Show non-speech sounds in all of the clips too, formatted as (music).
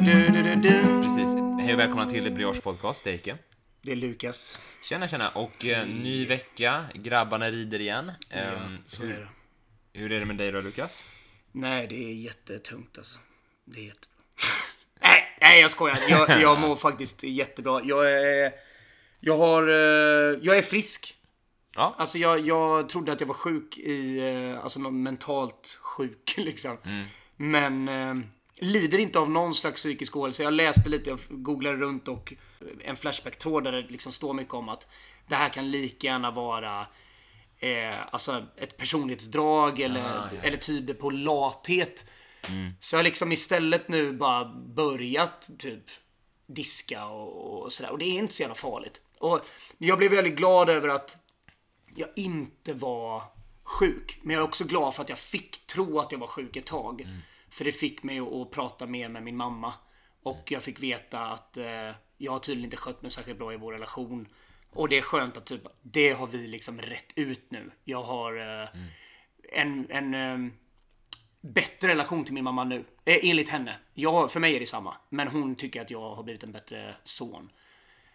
Precis. Hej och välkomna till Brioche Podcast, det är Ike. Det är Lukas. Tjena, tjena. Och eh, ny vecka. Grabbarna rider igen. Ehm, Så är det. hur är det med dig då, Lukas? Nej, det är jättetungt alltså. Det är jättebra. (laughs) nej, nej, jag skojar. Jag, jag mår (laughs) faktiskt jättebra. Jag är... Jag har... eh, Jag är frisk. Ja. Alltså jag, jag trodde att jag var sjuk i... eh, Alltså mentalt sjuk (laughs) liksom. Men eh, lider inte av någon slags psykisk ohälsa. Jag läste lite, jag googlade runt och en Flashback-tråd där det liksom står mycket om att det här kan lika gärna vara eh, alltså ett personlighetsdrag eller, eller tyder på lathet. Så jag har liksom istället nu bara börjat typ diska och, och sådär. Och det är inte så jävla farligt. Och jag blev väldigt glad över att jag inte var sjuk. Men jag är också glad för att jag fick tro att jag var sjuk ett tag. För det fick mig att, prata mer med min mamma. Och jag fick veta att eh, jag har tydligen inte skött mig särskilt bra i vår relation. Och det är skönt att typ, det har vi liksom rätt ut nu. Jag har eh, en, en eh, bättre relation till min mamma nu. Eh, enligt henne. Jag, för mig är det samma. Men hon tycker att jag har blivit en bättre son.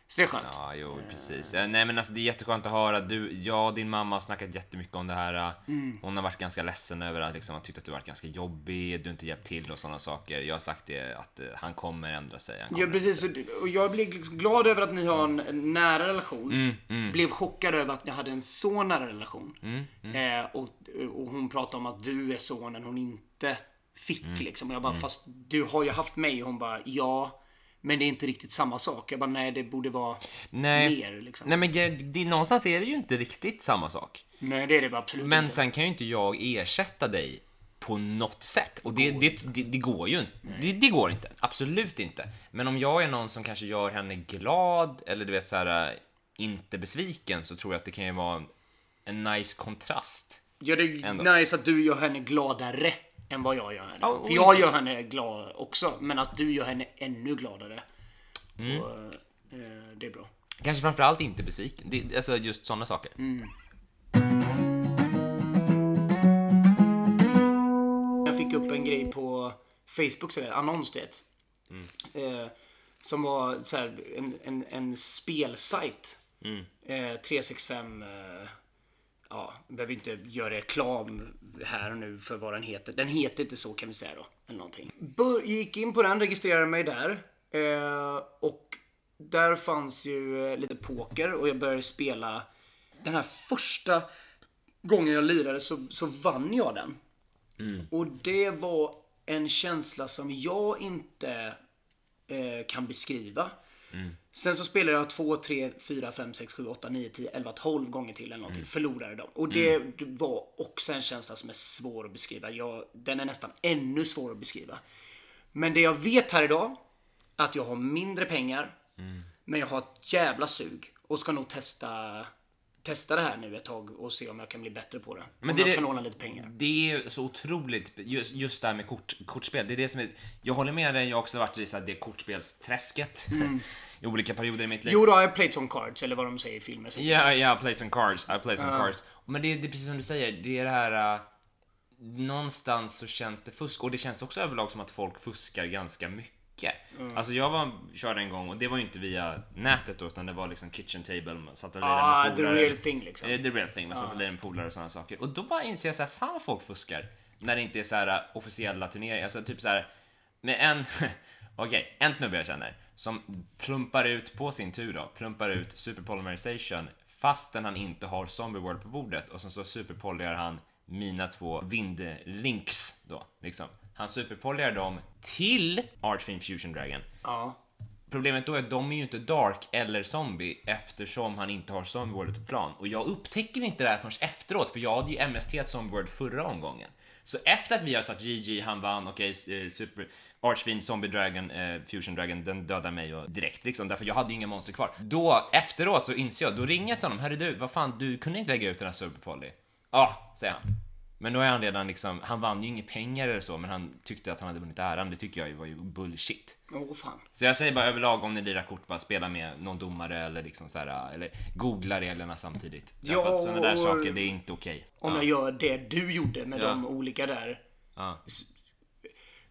Så det är skönt. Ja, jo, precis. Eh, Nej, men alltså det är jätteskönt att höra. Du, jag och din mamma har snackat jättemycket om det här. eh, Mm. Hon har varit ganska ledsen över att liksom, har tyckt att du varit ganska jobbig, du inte hjälpt till och sådana saker. Jag har sagt det att eh, han kommer ändra sig. Kommer Ja, precis. Och- jag blev liksom glad över att ni har en en nära relation. Blev chockad över att ni hade en så nära relation. Eh, och, och hon pratade om att du är sonen hon inte fick liksom. Och jag bara, fast du har ju haft mig. Och hon bara, ja. Men det är inte riktigt samma sak. Jag bara, nej det borde vara Nej. mer liksom. Nej, men det, någonstans är det ju inte riktigt samma sak. Nej, det är det absolut Men inte. sen kan ju inte jag ersätta dig på något sätt. Och det, det, det, det går ju inte. Det, det går inte. Absolut inte. Men om jag är någon som kanske gör henne glad eller du vet så här äh, inte besviken så tror jag att det kan ju vara en nice kontrast. Ja, det är Ändå. nice att du gör henne gladare än vad jag gör henne. Ja, För jag gör henne glad också, men att du gör henne ännu gladare. Mm. Och, eh, det är bra. Kanske framförallt inte besviken. Det, alltså just sådana saker. Jag fick upp en grej på Facebook, så där, annons du vet. Eh, som var så här, en, en, en spelsajt. Eh, 365, eh, ja, behöver inte göra reklam här och nu för vad den heter. Den heter inte så kan vi säga då. Eller någonting. Bör, gick in på den, registrerade mig där. Eh, och där fanns ju eh, lite poker och jag började spela. Den här första gången jag lirade så, så vann jag den. Och det var en känsla som jag inte eh, kan beskriva. Sen så spelade jag 2, 3, 4, 5, 6, 7, 8, 9, 10, 11, 12 gånger till eller någonting. Förlorade dem. Och det, det var också en känsla som är svår att beskriva. Jag, den är nästan ännu svår att beskriva. Men det jag vet här idag, att jag har mindre pengar, men jag har ett jävla sug och ska nog testa Testa det här nu ett tag och se om jag kan bli bättre på det. Men om det är jag kan låna lite pengar. Det är så otroligt, just, just det här med kort, kortspel. Det är det som är, jag håller med dig, jag har också varit i så här, det kortspelsträsket (laughs) i olika perioder i mitt liv. Jo då, I played some cards, eller vad de säger i filmer. Ja, ja, play some cards. I play some cards. Men det, det är precis som du säger, det är det här... Uh, någonstans så känns det fusk och det känns också överlag som att folk fuskar ganska mycket. Alltså jag var, körde en gång och det var ju inte via nätet då, utan det var liksom kitchen table, man satt och Ah, med the polare. real thing liksom. Eh, The real thing, man satt och lirade med polare och sådana saker. Och då bara inser jag så här, fan vad folk fuskar. När det inte är så här uh, officiella turneringar, alltså typ så här med en, (laughs) okej, en snubbe jag känner som plumpar ut på sin tur då, plumpar ut superpolymerization fastän han inte har Zombie World på bordet och sen så superpolyar han mina två vindlinks då, liksom. Han superpolyar dem till Archfiend Fusion Dragon. Ja. Problemet då är att de är ju inte Dark eller Zombie eftersom han inte har Zombie World på plan. Och jag upptäcker inte det här förrän efteråt, för jag hade ju MST ett Zombie World förra omgången. Så efter att vi har sagt GG, han vann, okej, eh, Super Archfiend, Zombie Dragon, eh, Fusion Dragon, den dödar mig och direkt liksom, därför jag hade ju inga monster kvar. Då, efteråt så inser jag, då ringer jag till honom, herre du, vad fan, du kunde inte lägga ut den här Super Poly? Ja, säger han. Men då är han redan liksom, han vann ju inga pengar eller så, men han tyckte att han hade vunnit äran. Det tycker jag var ju bullshit. Åh fan. Så jag säger bara överlag om ni lirar kort, bara spela med någon domare eller liksom så här, eller googla reglerna samtidigt. Ja, Ja, sådana där saker, det är inte okej. Om Ja. jag gör det du gjorde med Ja. de olika där. Ja.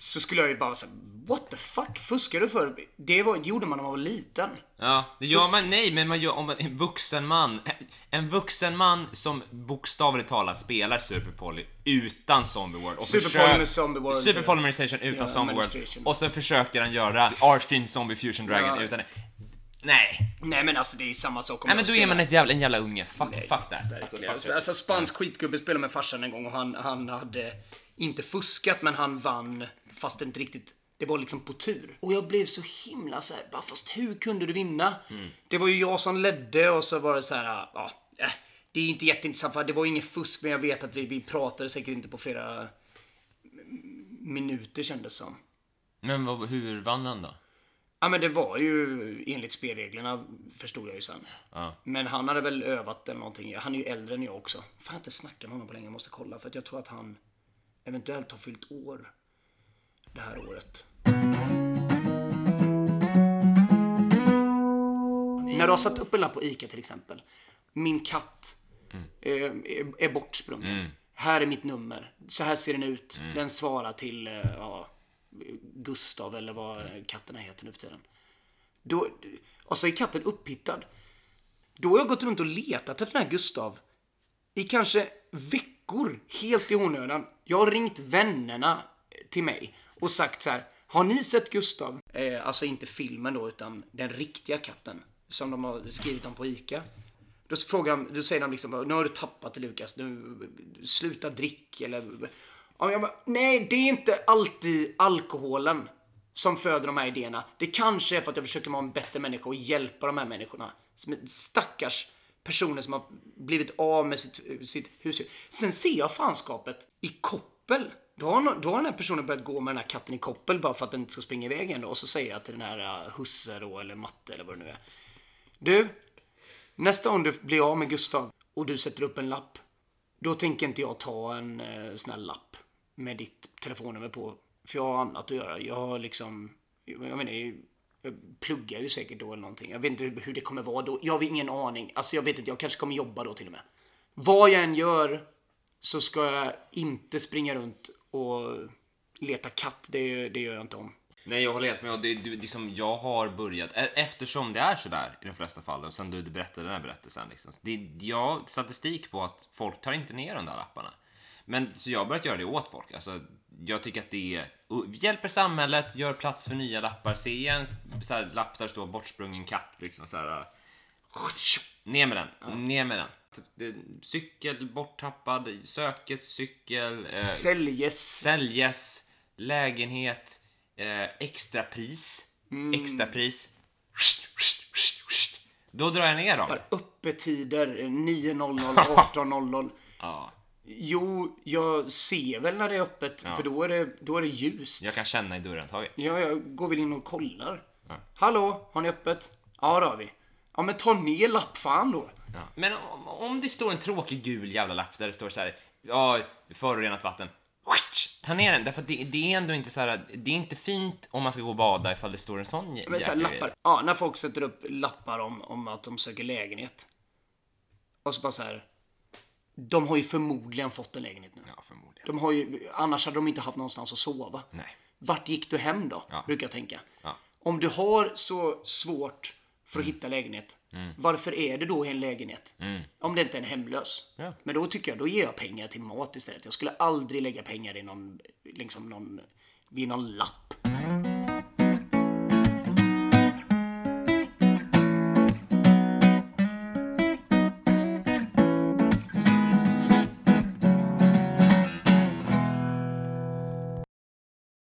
Så skulle jag ju bara säga What the fuck? Fuskar du för? Det, var, det gjorde man när man var liten. Ja, det gör man, nej, men man gör, om man- en vuxen man, en vuxen man som bokstavligt talat spelar Super Poly utan Zombie World. Och Super Poly med Zombie World. Super Polymerization utan Ja, Zombie World. Och så försöker han göra Artfin Zombie Fusion Dragon Ja. utan det. Nej. Nej men alltså det är samma sak om Nej men då är man ett jävla, en jävla unge. Fuck, fuck that. Alltså, fuck Alltså, spansk skitgubbe spelade med farsan en gång och han, han hade inte fuskat men han vann fast det inte riktigt det var liksom på tur. Och jag blev så himla så här, bara fast hur kunde du vinna? Mm. Det var ju jag som ledde och så var det så här, ja, äh, det är inte jätteintressant för det var inget fusk men jag vet att vi, vi pratade säkert inte på flera minuter kändes som. Men vad, hur vann han då? Ja men det var ju enligt spelreglerna förstod jag ju sen. Ja. Men han hade väl övat eller någonting. Han är ju äldre än jag också. Fan jag har inte snackat med honom på länge, jag måste kolla. För att jag tror att han eventuellt har fyllt år det här året. När du har satt upp en lapp på ICA till exempel. Min katt eh, är, är bortsprungen. Här är mitt nummer. Så här ser den ut. Den svarar till eh, ja, Gustav eller vad katterna heter nu för tiden. Då, och så är katten upphittad. Då har jag gått runt och letat efter den här Gustav i kanske veckor, helt i onödan. Jag har ringt vännerna till mig och sagt så här. Har ni sett Gustav? Eh, alltså inte filmen då, utan den riktiga katten. Som de har skrivit om på ICA. Då, frågar de, då säger de liksom nu har du tappat det Lukas, nu sluta drick eller... Ja, jag bara, nej, det är inte alltid alkoholen som föder de här idéerna. Det kanske är för att jag försöker vara en bättre människa och hjälpa de här människorna. Som stackars personer som har blivit av med sitt, sitt husdjur. Sen ser jag fanskapet i koppel. Då har, då har den här personen börjat gå med den här katten i koppel bara för att den inte ska springa iväg igen. Och så säger jag till den här äh, husse då, eller matte eller vad det nu är. Du, nästa gång du blir av med Gustav och du sätter upp en lapp. Då tänker inte jag ta en eh, sån här lapp med ditt telefonnummer på. För jag har annat att göra. Jag har liksom, jag menar, jag pluggar ju säkert då eller någonting. Jag vet inte hur- hur det kommer vara då. Jag har ingen aning. Alltså jag vet inte, jag kanske kommer jobba då till och med. Vad jag än gör så ska jag inte springa runt och leta katt. Det, det gör jag inte om. Nej, jag håller helt med. Det, det, det som jag har börjat, e- eftersom det är sådär i de flesta fall, och sen du berättade den här berättelsen, liksom, det, jag har statistik på att folk tar inte ner de där lapparna. Men så jag har börjat göra det åt folk. Alltså, jag tycker att det är, hjälper samhället, gör plats för nya lappar. Se en så här, lapp där det står bortsprungen katt, liksom så här. Ner med den, ner med den. Typ, Cykel borttappad, sökes cykel, eh, Säljes. säljes, lägenhet, eh, extrapris, Mm. extrapris. Då drar jag ner dem. Öppettider 9.00, 18.00. (laughs) Ja, Jo, jag ser väl när det är öppet, för då är det, då är det ljust. jag kan känna i dörrhandtaget. Ja, jag går väl in och kollar. Hallå, har ni öppet? Ja, det har vi. Ja, men ta ner lappfan då. Ja. Men om, om det står en tråkig gul jävla lapp där det står så här, ja, förorenat vatten. Ta ner den, därför att det, det är ändå inte så här, det är inte fint om man ska gå och bada ifall det står en sån jä- Men så här, lappar. Ja, när folk sätter upp lappar om, om att de söker lägenhet. Och så bara så här. De har ju förmodligen fått en lägenhet nu. Ja, förmodligen. De har ju, annars hade de inte haft någonstans att sova. Nej. Vart gick du hem då? Ja. Brukar jag tänka. Ja. Om du har så svårt för Mm. att hitta lägenhet, varför är det då en lägenhet? Om det inte är en hemlös. Mm. Ja. Men då tycker jag, då ger jag pengar till mat istället. Jag skulle aldrig lägga pengar i någon, liksom någon, vid någon lapp.